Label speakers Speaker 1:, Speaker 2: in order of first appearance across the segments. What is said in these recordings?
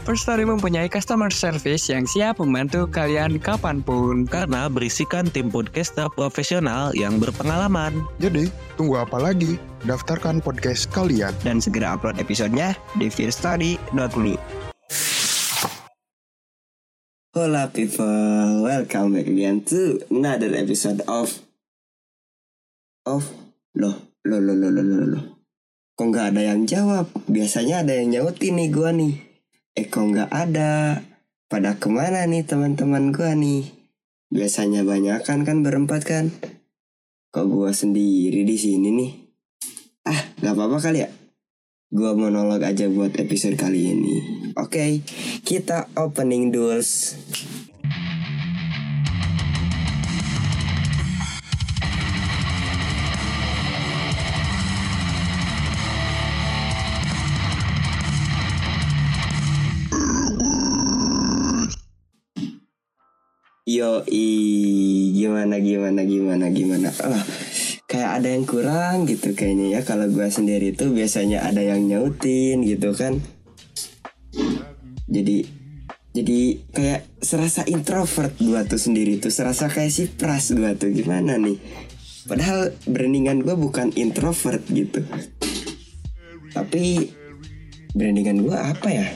Speaker 1: First Story mempunyai customer service yang siap membantu kalian kapan pun.
Speaker 2: Karena berisikan tim podcaster profesional yang berpengalaman.
Speaker 3: Jadi, tunggu apa lagi? Daftarkan podcast kalian.
Speaker 4: Dan segera upload episodenya di fearstory.me. Hola people, welcome back again to another episode of of loh loh loh loh loh loh loh. Kok nggak ada yang jawab? Biasanya ada yang nyautin nih gua nih. Kok nggak ada? Pada ke mana nih teman-teman gua nih? Biasanya banyakan kan berempat kan? Kok gua sendiri di sini nih? Ah, nggak apa-apa kali ya? Gua monolog aja buat episode kali ini. Oke, kita opening duels. Yo gimana gimana gimana gimana? Ah, kayak ada yang kurang gitu kayaknya ya. Kalau gua sendiri tuh biasanya ada yang nyautin gitu kan. Jadi jadi kayak serasa introvert gua tuh sendiri tuh. Serasa kayak si pras gua tuh. Gimana nih? Padahal brandingan gua bukan introvert gitu. Tapi brandingan gua apa ya?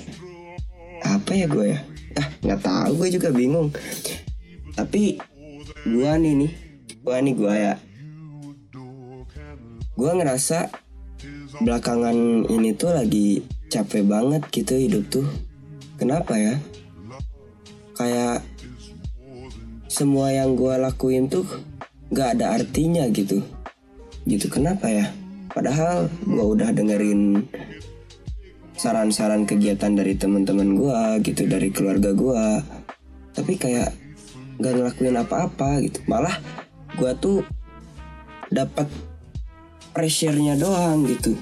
Speaker 4: Apa ya gua ya? Ah nggak tahu gue juga bingung tapi gua nih nih gua nih gua ya. Gua ngerasa belakangan ini tuh lagi capek banget gitu hidup tuh. Kenapa ya? Kayak semua yang gua lakuin tuh gak ada artinya gitu. Gitu kenapa ya? Padahal gua udah dengerin saran-saran kegiatan dari teman-teman gua gitu dari keluarga gua. Tapi kayak nggak ngelakuin apa-apa gitu. Malah gue tuh dapat pressure-nya doang gitu.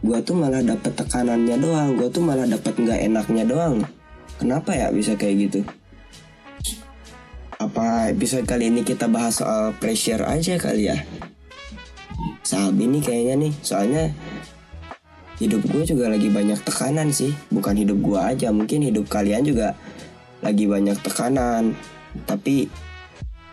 Speaker 4: Gue tuh malah dapat tekanannya doang. Gue tuh malah dapat nggak enaknya doang. Kenapa ya bisa kayak gitu? Apa episode kali ini kita bahas soal pressure aja kali ya? Sabi nih kayaknya nih. Soalnya hidup gue juga lagi banyak tekanan sih. Bukan hidup gue aja mungkin hidup kalian juga lagi banyak tekanan tapi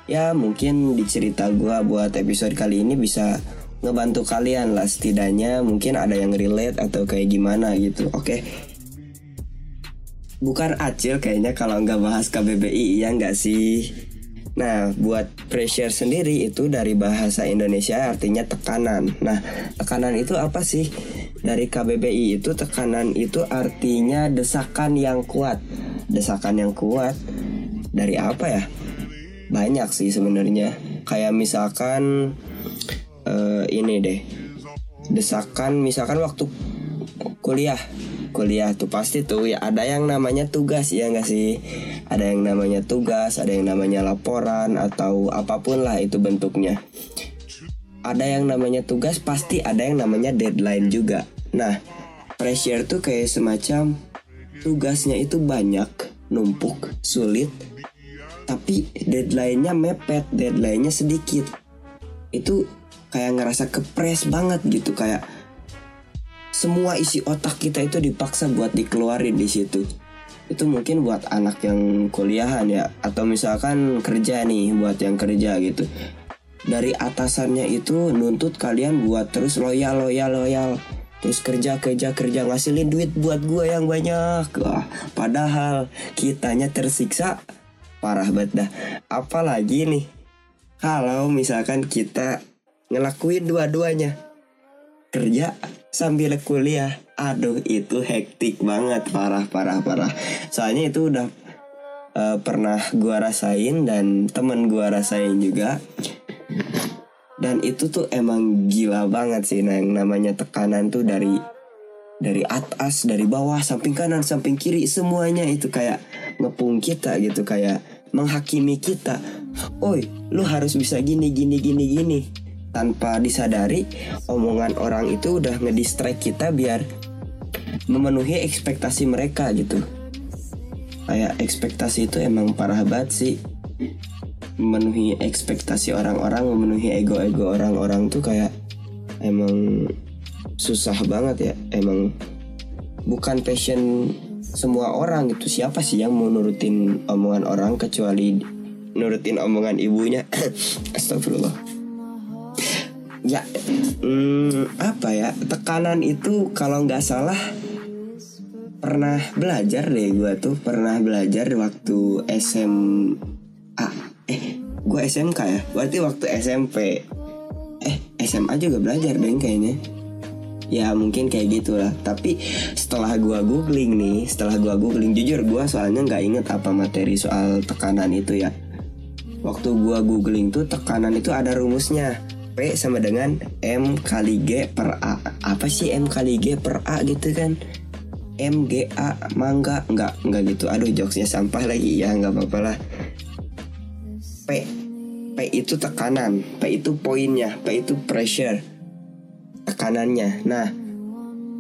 Speaker 4: ya mungkin di cerita gue buat episode kali ini bisa ngebantu kalian lah setidaknya mungkin ada yang relate atau kayak gimana gitu oke okay? bukan acil kayaknya kalau nggak bahas KBBI ya nggak sih Nah, buat pressure sendiri itu dari bahasa Indonesia artinya tekanan. Nah, tekanan itu apa sih? Dari KBBI itu tekanan itu artinya desakan yang kuat. Desakan yang kuat dari apa ya? Banyak sih sebenarnya. Kayak misalkan uh, ini deh. Desakan misalkan waktu kuliah kuliah tuh pasti tuh ya ada yang namanya tugas ya nggak sih ada yang namanya tugas ada yang namanya laporan atau apa pun lah itu bentuknya ada yang namanya tugas pasti ada yang namanya deadline juga nah pressure tuh kayak semacam tugasnya itu banyak numpuk sulit tapi deadline-nya mepet deadline-nya sedikit. Itu kayak ngerasa kepres banget gitu kayak semua isi otak kita itu dipaksa buat dikeluarin di situ. Itu mungkin buat anak yang kuliahan ya atau misalkan kerja nih buat yang kerja gitu. Dari atasannya itu nuntut kalian buat terus loyal loyal loyal. Terus kerja kerja kerja ngasilin duit buat gua yang banyak. Wah, padahal kitanya tersiksa parah banget dah. Apalagi nih kalau misalkan kita ngelakuin dua-duanya. Kerja sambil kuliah. Aduh itu hektik banget. Parah parah parah. Soalnya itu udah uh, pernah gua rasain dan temen gua rasain juga. Dan itu tuh emang gila banget sih nah yang namanya tekanan tuh dari dari atas dari bawah samping kanan samping kiri semuanya. Itu kayak ngepung kita gitu kayak menghakimi kita. Oi lu harus bisa gini gini gini gini. Tanpa disadari omongan orang itu udah ngedistract kita biar memenuhi ekspektasi mereka gitu. Kayak ekspektasi itu emang parah banget sih. Memenuhi ekspektasi orang-orang memenuhi ego-ego orang-orang tuh kayak emang susah banget ya. Emang bukan passion semua orang gitu siapa sih yang mau nurutin omongan orang kecuali nurutin omongan ibunya? Astagfirullah. Ya hmm, apa ya tekanan itu kalau nggak salah pernah belajar deh gue tuh pernah belajar waktu SMA eh gue SMK ya? Berarti waktu SMP eh SMA juga belajar deh kayaknya ya mungkin kayak gitulah. Tapi setelah gue googling nih setelah gue googling jujur gue soalnya nggak inget apa materi soal tekanan itu ya. Waktu gue googling tuh tekanan itu ada rumusnya. P sama dengan M kali G per A. Apa sih M kali G per A gitu kan? M G A mangga. Nggak nggak gitu. Aduh jokesnya sampah lagi. Ya nggak apa-apa lah. P. P itu tekanan. P itu poinnya. P itu pressure tekanannya nah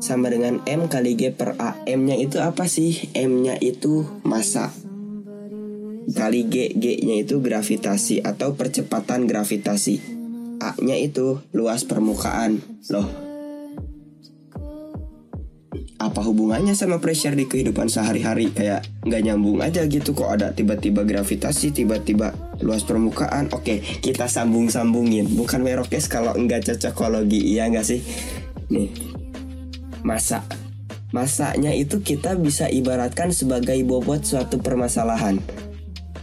Speaker 4: sama dengan M kali G per A M nya itu apa sih M nya itu massa kali G G nya itu gravitasi atau percepatan gravitasi A-nya itu luas permukaan. Loh. Apa hubungannya sama pressure di kehidupan sehari-hari? Kayak nggak nyambung aja gitu kok ada tiba-tiba gravitasi, tiba-tiba luas permukaan. Oke, kita sambung-sambungin. Bukan merokes kalau nggak cocokologi, iya nggak sih? Nih, masa Masanya itu kita bisa ibaratkan sebagai bobot suatu permasalahan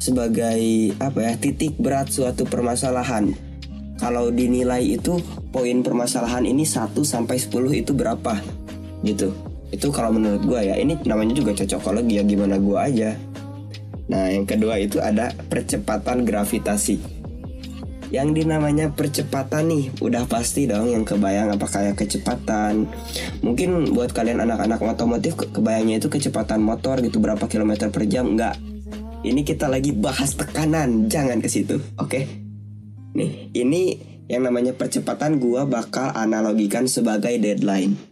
Speaker 4: sebagai apa ya titik berat suatu permasalahan kalau dinilai itu poin permasalahan ini 1 sampai 10 itu berapa gitu. Itu kalau menurut gue ya, ini namanya juga cocokologi ya gimana gue aja. Nah, yang kedua itu ada percepatan gravitasi. Yang dinamanya percepatan nih, udah pasti dong yang kebayang apa kayak kecepatan. Mungkin buat kalian anak-anak otomotif kebayangnya itu kecepatan motor gitu berapa kilometer per jam, enggak. Ini kita lagi bahas tekanan, jangan ke situ, oke? Okay? Nih, ini yang namanya percepatan gua bakal analogikan sebagai deadline.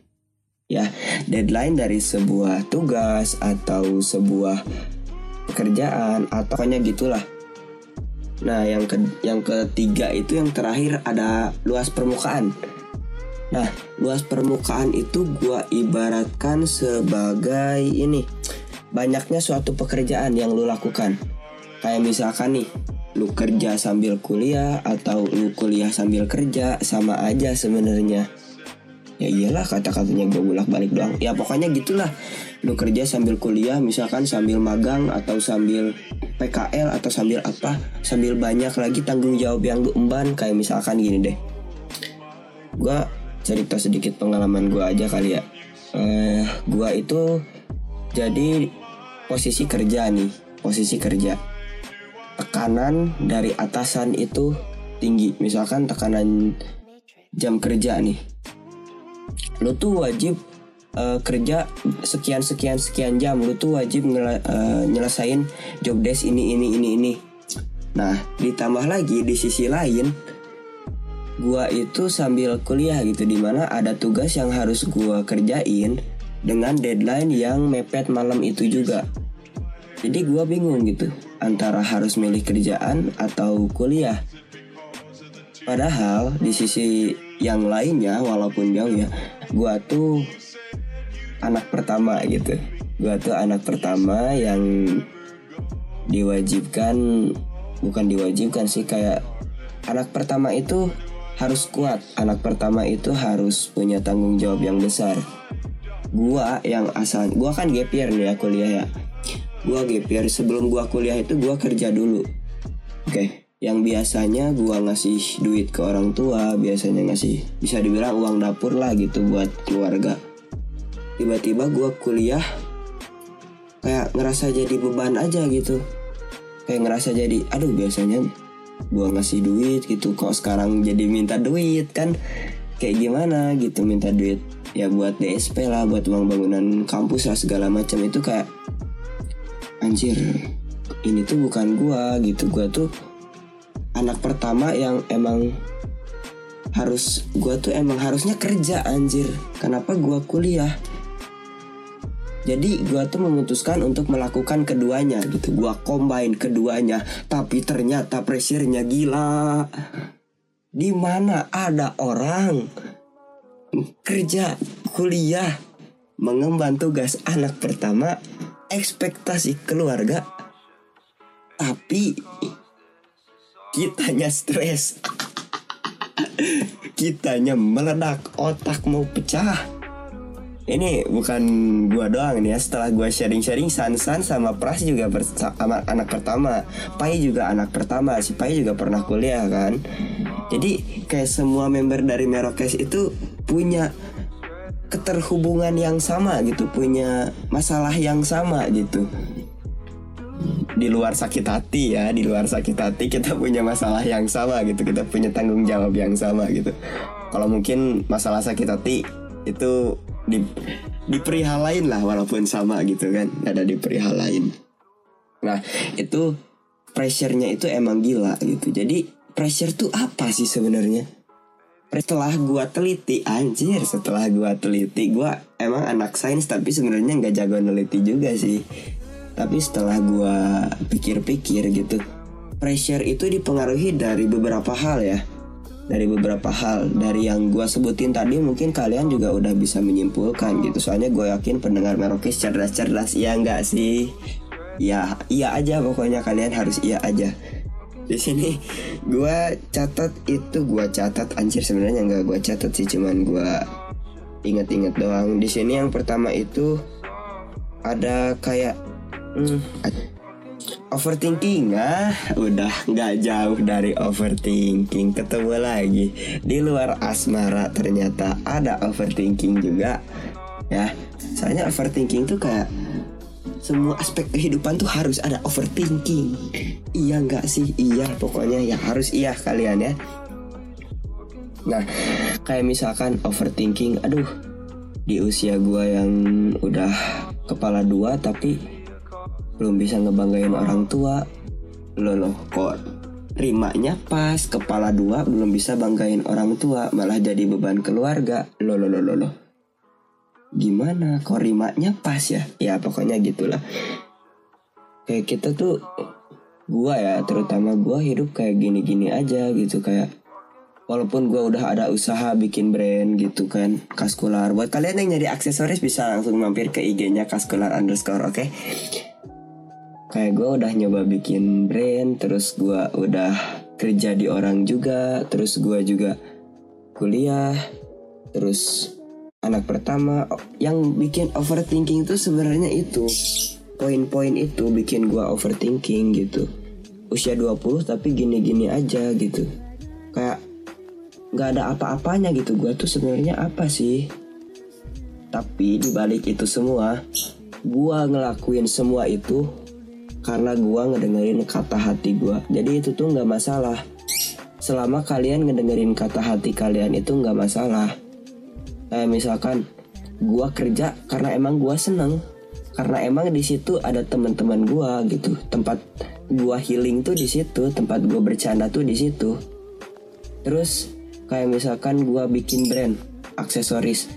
Speaker 4: Ya, deadline dari sebuah tugas atau sebuah pekerjaan atau pokoknya gitulah. Nah, yang ke yang ketiga itu yang terakhir ada luas permukaan. Nah, luas permukaan itu gua ibaratkan sebagai ini banyaknya suatu pekerjaan yang lu lakukan. Kayak misalkan nih, lu kerja sambil kuliah atau lu kuliah sambil kerja sama aja sebenarnya ya iyalah kata-katanya gue bolak balik doang. Ya pokoknya gitulah. Lu kerja sambil kuliah misalkan sambil magang atau sambil PKL atau sambil apa sambil banyak lagi tanggung jawab yang lu emban. Kayak misalkan gini deh. Gue cerita sedikit pengalaman gue aja kali ya. Eh, gue itu jadi posisi kerja nih posisi kerja. Tekanan dari atasan itu tinggi. Misalkan tekanan jam kerja nih lo tuh wajib uh, kerja sekian sekian sekian jam. Lo tuh wajib ngel uh, nyelesain job desk ini ini ini ini. Nah ditambah lagi di sisi lain gua itu sambil kuliah gitu di mana ada tugas yang harus gua kerjain dengan deadline yang mepet malam itu juga. Jadi gua bingung gitu antara harus milih kerjaan atau kuliah. Padahal di sisi yang lainnya walaupun jauh ya, gua tuh anak pertama gitu. Gua tuh anak pertama yang diwajibkan bukan diwajibkan sih kayak anak pertama itu harus kuat. Anak pertama itu harus punya tanggung jawab yang besar. Gua yang asal gua kan gap nih ya kuliah ya Gua gap sebelum gua kuliah itu gua kerja dulu. Oke, okay. Yang biasanya gua ngasih duit ke orang tua, biasanya ngasih bisa dibilang uang dapur lah gitu buat keluarga. Tiba-tiba gua kuliah kayak ngerasa jadi beban aja gitu. kayak ngerasa jadi aduh biasanya gua ngasih duit gitu kok sekarang jadi minta duit kan kayak gimana gitu minta duit ya buat DSP lah buat uang bangunan kampus lah segala macam itu kayak anjir ini tuh bukan gua gitu gua tuh anak pertama yang emang harus gua tuh emang harusnya kerja anjir. Kenapa gua kuliah? Jadi gua tuh memutuskan untuk melakukan keduanya gitu. Gua combine keduanya tapi ternyata pressure-nya gila. Di mana ada orang kerja kuliah mengemban tugas anak pertama ekspektasi keluarga tapi kitanya stres. Kitanya meledak. Otak mau pecah. Ini bukan gua doang nih ya. Setelah gua sharing-sharing Sansan sama Pras juga bersama anak pertama. Pai juga anak pertama. Si Pai juga pernah kuliah kan? Jadi kayak semua member dari Merokes itu punya keterhubungan yang sama gitu. Punya masalah yang sama gitu di luar sakit hati ya di luar sakit hati kita punya masalah yang sama gitu kita punya tanggung jawab yang sama gitu. Kalau mungkin masalah sakit hati itu di di perihal lain lah walaupun sama gitu kan ada di perihal lain. Nah itu pressure-nya itu emang gila gitu. Jadi pressure tuh apa sih sebenarnya? Setelah gua teliti anjir setelah gua teliti gua emang anak sains tapi sebenarnya nggak jago neliti juga sih tapi setelah gua pikir-pikir gitu pressure itu dipengaruhi dari beberapa hal ya. Dari beberapa hal. Dari yang gua sebutin tadi mungkin kalian juga udah bisa menyimpulkan gitu. Soalnya gue yakin pendengar merokes cerdas-cerdas iya nggak sih? Ya iya aja pokoknya kalian harus iya aja. Di sini gua catat itu gua catat. Anjir sebenarnya nggak gua catat sih cuman gua inget-inget doang. Di sini yang pertama itu ada kayak hmm, overthinking ah udah nggak jauh dari overthinking. Ketemu lagi di luar asmara ternyata ada overthinking juga ya. Soalnya overthinking tuh kayak semua aspek kehidupan tuh harus ada overthinking. Iya nggak sih? Iya pokoknya ya harus iya kalian ya. Nah kayak misalkan overthinking aduh di usia gua yang udah kepala dua tapi belum bisa ngebanggain orang tua. Lo loh kok rimanya pas kepala dua belum bisa banggain orang tua malah jadi beban keluarga. Lo lo lo lo lo gimana? Kok rimanya pas ya? Ya pokoknya gitulah. Kayak kita tuh gua ya terutama gua hidup kayak gini-gini aja gitu kayak walaupun gua udah ada usaha bikin brand gitu kan kaskular buat kalian yang nyari aksesoris bisa langsung mampir ke IG-nya kaskular underscore oke? okay? Kayak gue udah nyoba bikin brand terus gue udah kerja di orang juga terus gue juga kuliah terus anak pertama. Yang bikin overthinking itu sebenarnya itu poin-poin itu bikin gue overthinking gitu. Usia 20 tapi gini-gini aja gitu. Kayak nggak ada apa-apanya gitu gue tuh sebenarnya apa sih? Tapi dibalik itu semua gue ngelakuin semua itu karena gue ngedengerin kata hati gue jadi itu tuh nggak masalah. Selama kalian ngedengerin kata hati kalian itu nggak masalah. Kayak misalkan gue kerja karena emang gue seneng. Karena emang di situ ada teman-teman gue gitu. Tempat gue healing tuh di situ tempat gue bercanda tuh di situ. Terus kayak misalkan gue bikin brand aksesoris.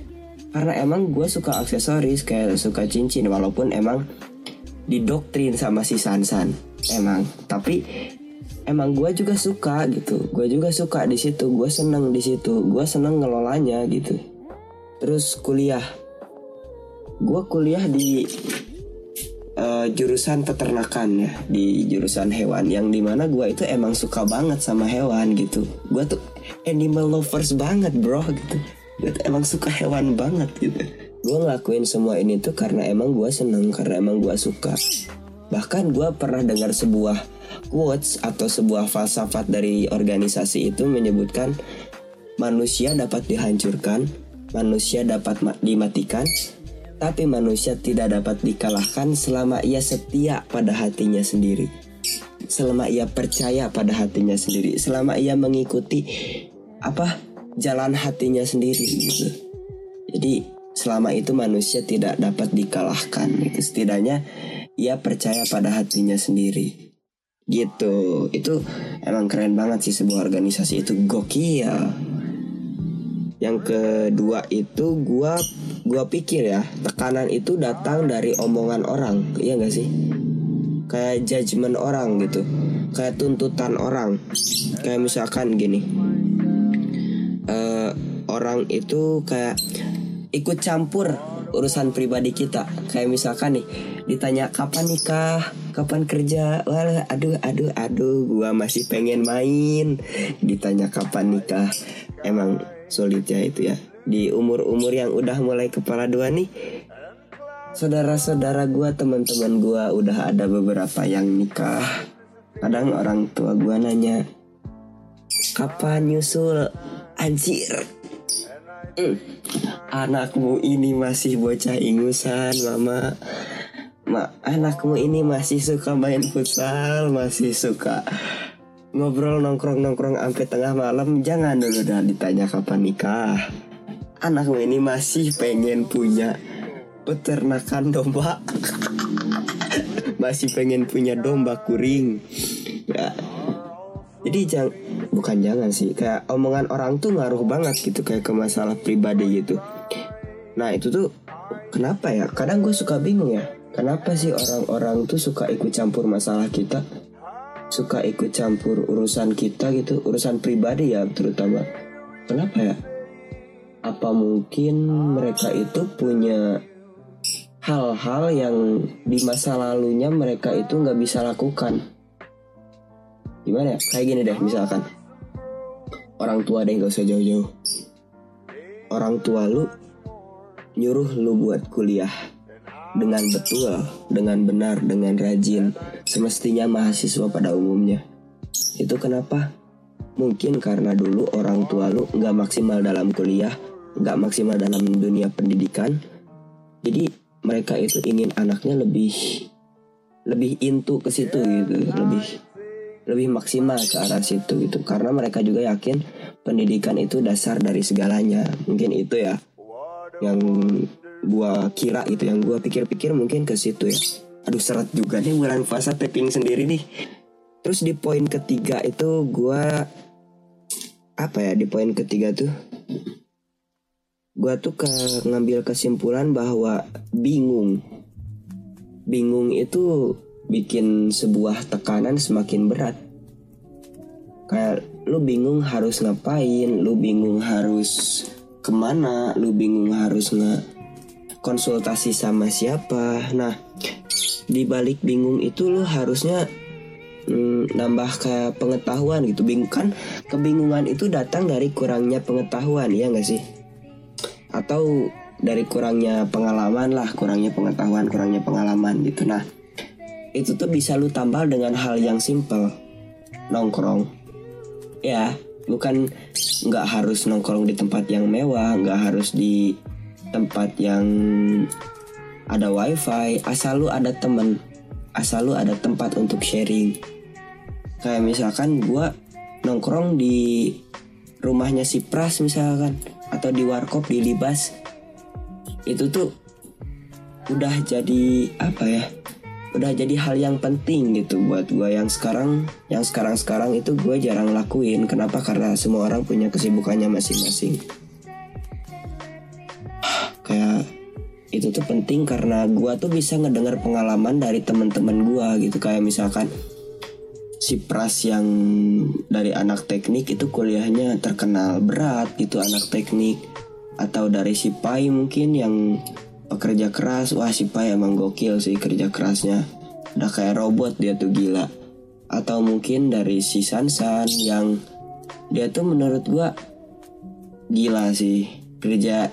Speaker 4: Karena emang gue suka aksesoris kayak suka cincin walaupun emang didoktrin sama si Sansan. Emang tapi emang gue juga suka gitu. Gue juga suka di situ. Gue seneng di situ. Gue seneng ngelolanya gitu. Terus kuliah. Gue kuliah di uh, jurusan peternakan ya. Di jurusan hewan. Yang di mana gue itu emang suka banget sama hewan gitu. Gue tuh animal lovers banget bro gitu. Gue emang suka hewan banget gitu gue ngelakuin semua ini tuh karena emang gue seneng karena emang gue suka. Bahkan gue pernah dengar sebuah quotes atau sebuah falsafat dari organisasi itu menyebutkan manusia dapat dihancurkan manusia dapat dimatikan tapi manusia tidak dapat dikalahkan selama ia setia pada hatinya sendiri. Selama ia percaya pada hatinya sendiri. Selama ia mengikuti apa jalan hatinya sendiri gitu. Jadi selama itu manusia tidak dapat dikalahkan gitu. Setidaknya ia percaya pada hatinya sendiri. Gitu. Itu emang keren banget sih sebuah organisasi itu. Gokil. Yang kedua itu gua gua pikir ya tekanan itu datang dari omongan orang. Iya gak sih? Kayak judgement orang gitu. Kayak tuntutan orang. Kayak misalkan gini. Eh orang itu kayak ikut campur urusan pribadi kita. Kayak misalkan nih ditanya kapan nikah? Kapan kerja? Wah aduh aduh aduh gua masih pengen main. Ditanya kapan nikah? Emang sulit ya itu ya. Di umur-umur yang udah mulai kepala dua nih saudara-saudara gua teman-teman gua udah ada beberapa yang nikah. Kadang orang tua gua nanya kapan nyusul anjir Hmm, anakmu ini masih bocah ingusan mama. Ma, anakmu ini masih suka main futsal masih suka ngobrol nongkrong-nongkrong sampai tengah malam. Jangan dulu dah ditanya kapan nikah. Anakmu ini masih pengen punya peternakan domba. Masih pengen punya domba kuring. Ya jadi jangan bukan jangan sih kayak omongan orang tuh ngaruh banget gitu kayak ke masalah pribadi gitu. Nah itu tuh kenapa ya? Kadang gue suka bingung ya kenapa sih orang-orang tuh suka ikut campur masalah kita? Suka ikut campur urusan kita gitu urusan pribadi ya terutama. Kenapa ya? Apa mungkin mereka itu punya hal-hal yang di masa lalunya mereka itu nggak bisa lakukan gimana ya? Kayak gini deh misalkan. Orang tua deh nggak usah jauh-jauh. Orang tua lu nyuruh lu buat kuliah dengan betul dengan benar dengan rajin semestinya mahasiswa pada umumnya. Itu kenapa? Mungkin karena dulu orang tua lu nggak maksimal dalam kuliah nggak maksimal dalam dunia pendidikan. Jadi mereka itu ingin anaknya lebih lebih intu ke situ gitu lebih lebih maksimal ke arah situ gitu. Karena mereka juga yakin pendidikan itu dasar dari segalanya. Mungkin itu ya yang gua kira itu yang gua pikir-pikir mungkin ke situ ya. Aduh seret juga nih bulan puasa tapping sendiri nih. Terus di poin ketiga itu gua apa ya di poin ketiga tuh? Gua tuh ke ngambil kesimpulan bahwa bingung. Bingung itu bikin sebuah tekanan semakin berat. Kayak lu bingung harus ngapain, lu bingung harus ke mana, lu bingung harus nge konsultasi sama siapa. Nah, di balik bingung itu lu harusnya mm, nambah ke pengetahuan gitu. Bingung kan kebingungan itu datang dari kurangnya pengetahuan ya nggak sih? Atau dari kurangnya pengalaman lah, kurangnya pengetahuan, kurangnya pengalaman gitu. Nah, itu tuh bisa lu tambal dengan hal yang simple. Nongkrong. Ya bukan nggak harus nongkrong di tempat yang mewah nggak harus di tempat yang ada wifi asal lu ada temen asal lu ada tempat untuk sharing. Kayak misalkan gua nongkrong di rumahnya si Pras misalkan atau di warkop di Libas itu tuh udah jadi apa ya udah jadi hal yang penting gitu buat gue yang sekarang yang sekarang sekarang itu gue jarang lakuin. Kenapa? Karena semua orang punya kesibukannya masing-masing. Kayak itu tuh penting karena gue tuh bisa ngedengar pengalaman dari teman-teman gue gitu. Kayak misalkan si Pras yang dari anak teknik itu kuliahnya terkenal berat gitu anak teknik. Atau dari si Pai mungkin yang pekerja keras wah si Pai emang gokil sih kerja kerasnya. Udah kayak robot dia tuh gila. Atau mungkin dari si Sansan yang dia tuh menurut gua gila sih. Kerja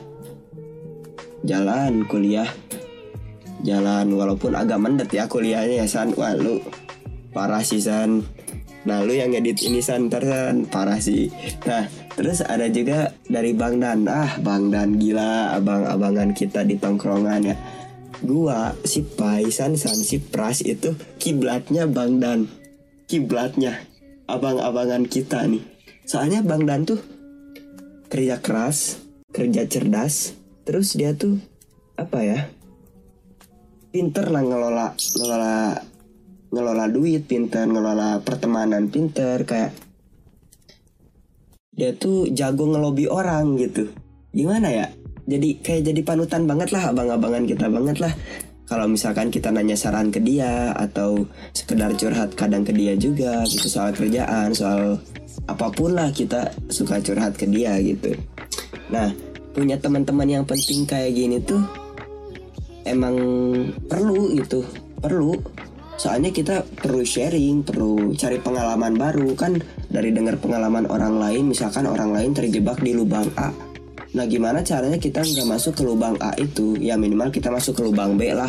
Speaker 4: jalan kuliah. Jalan walaupun agak mendet ya kuliahnya ya San. Wah lu parah sih San. Nah lu yang edit ini San. Ntar San parah sih. Nah Terus ada juga dari Bang Dan Ah Bang Dan gila abang-abangan kita di tongkrongan ya Gua si Pai San San si Pras itu kiblatnya Bang Dan kiblatnya abang-abangan kita nih. Soalnya Bang Dan tuh kerja keras, kerja cerdas, terus dia tuh apa ya? Pinter lah ngelola ngelola ngelola duit, pinter ngelola pertemanan, pinter kayak dia tuh jago ngelobi orang gitu. Gimana ya? Jadi kayak jadi panutan banget lah abang-abangan kita banget lah kalau misalkan kita nanya saran ke dia atau sekedar curhat kadang ke dia juga gitu soal kerjaan soal apa pun lah kita suka curhat ke dia gitu nah punya teman-teman yang penting kayak gini tuh emang perlu gitu perlu soalnya kita perlu sharing perlu cari pengalaman baru. Kan dari dengar pengalaman orang lain misalkan orang lain terjebak di lubang A. Nah gimana caranya kita nggak masuk ke lubang A itu? Ya minimal kita masuk ke lubang B lah.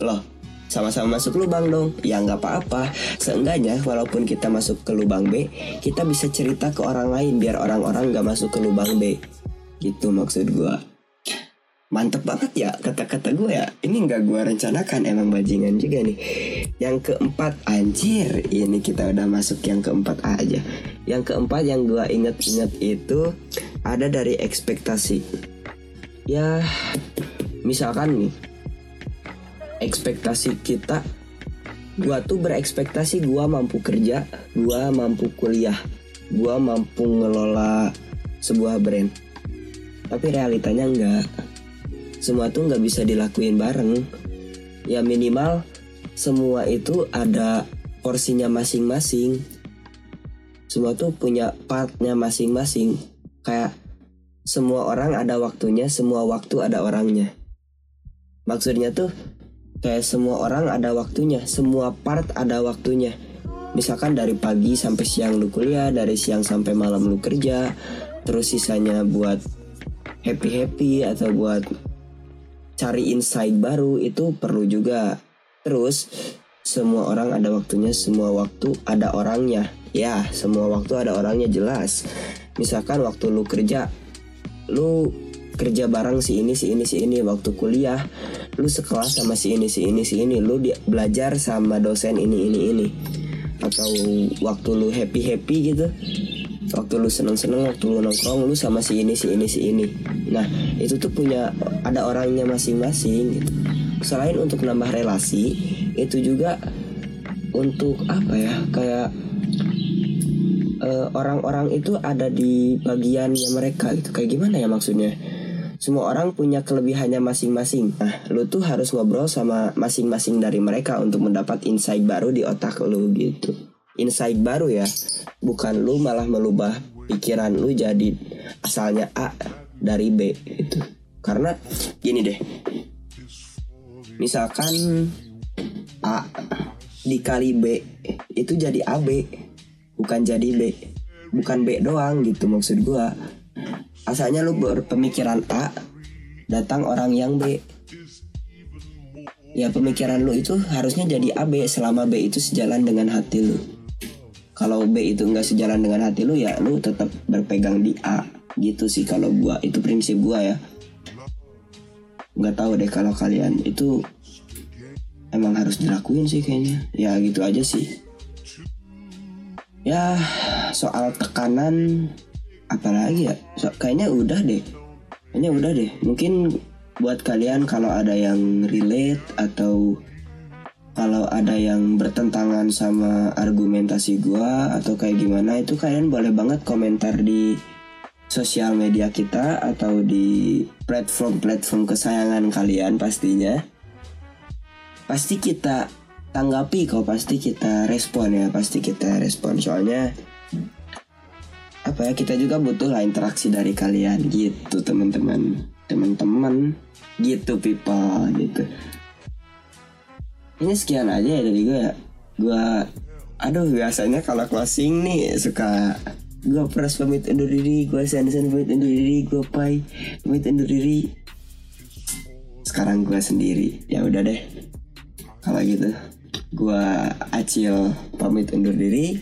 Speaker 4: Loh sama-sama masuk lubang dong. Ya nggak apa-apa. Seenggaknya walaupun kita masuk ke lubang B Kita bisa cerita ke orang lain Biar orang-orang nggak masuk ke lubang B. Gitu maksud gue Mantep banget ya kata-kata gue ya Ini nggak gue rencanakan emang bajingan juga nih Yang keempat anjir Ini kita udah masuk yang keempat aja Yang keempat yang gue inget-inget itu ada dari ekspektasi. Ya, misalkan nih, ekspektasi kita, gua tuh berekspektasi gua mampu kerja, gua mampu kuliah, gua mampu ngelola sebuah brand. Tapi realitanya enggak. Semua tuh nggak bisa dilakuin bareng. Ya minimal semua itu ada porsinya masing-masing. Semua tuh punya partnya masing-masing kayak semua orang ada waktunya, semua waktu ada orangnya. Maksudnya tuh kayak semua orang ada waktunya, semua part ada waktunya. Misalkan dari pagi sampai siang lu kuliah, dari siang sampai malam lu kerja, terus sisanya buat happy-happy atau buat cari insight baru itu perlu juga. Terus semua orang ada waktunya, semua waktu ada orangnya. Ya, semua waktu ada orangnya jelas. Misalkan waktu lu kerja lu kerja bareng si ini si ini si ini. Waktu kuliah lu sekelas sama si ini si ini si ini. Lu belajar sama dosen ini ini ini. Atau waktu lu happy happy gitu waktu lu seneng seneng waktu lu nongkrong lu sama si ini si ini si ini nah itu tuh punya ada orangnya masing-masing gitu selain untuk nambah relasi itu juga untuk apa ya kayak orang-orang uh, itu ada di bagiannya mereka gitu kayak gimana ya maksudnya semua orang punya kelebihannya masing-masing. Nah, lu tuh harus ngobrol sama masing-masing dari mereka untuk mendapat insight baru di otak lu gitu. Insight baru ya, bukan lu malah melubah pikiran lu jadi asalnya A dari B itu. Karena gini deh. Misalkan A dikali B itu jadi AB bukan jadi B. Bukan B doang gitu maksud gua. Asalnya lu berpemikiran A datang orang yang B. Ya pemikiran lu itu harusnya jadi AB selama B itu sejalan dengan hati lu kalau B itu nggak sejalan dengan hati lu ya lu tetap berpegang di A. Gitu sih kalau gua. Itu prinsip gua ya. Nggak tahu deh kalau kalian itu emang harus dilakuin sih kayaknya. Ya gitu aja sih. Ya soal tekanan apalagi ya? So, kayaknya udah deh. Kayaknya udah deh. Mungkin buat kalian kalau ada yang relate atau kalau ada yang bertentangan sama argumentasi gua atau kayak gimana itu kalian boleh banget komentar di sosial media kita atau di platform-platform kesayangan kalian pastinya. Pasti kita tanggapi kok pasti kita respon ya pasti kita respon. Soalnya apa ya kita juga butuh lah interaksi dari kalian gitu teman-teman. Teman-teman gitu people gitu ini sekian aja ya dari gue ya. Gue aduh biasanya kalau closing nih suka gue pras pamit undur diri gue sen-sen pamit undur diri gue pai pamit undur diri. Sekarang gue sendiri. Ya udah deh. Kalau gitu Gua Acil pamit undur diri.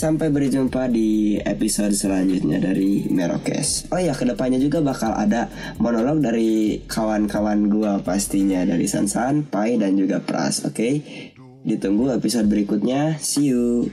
Speaker 4: Sampai berjumpa di episode selanjutnya dari Merokes. Oh ya, ke depannya juga bakal ada monolog dari kawan-kawan gua pastinya dari Sansan, Pai dan juga Pras. Oke, okay? Ditunggu episode berikutnya. See you.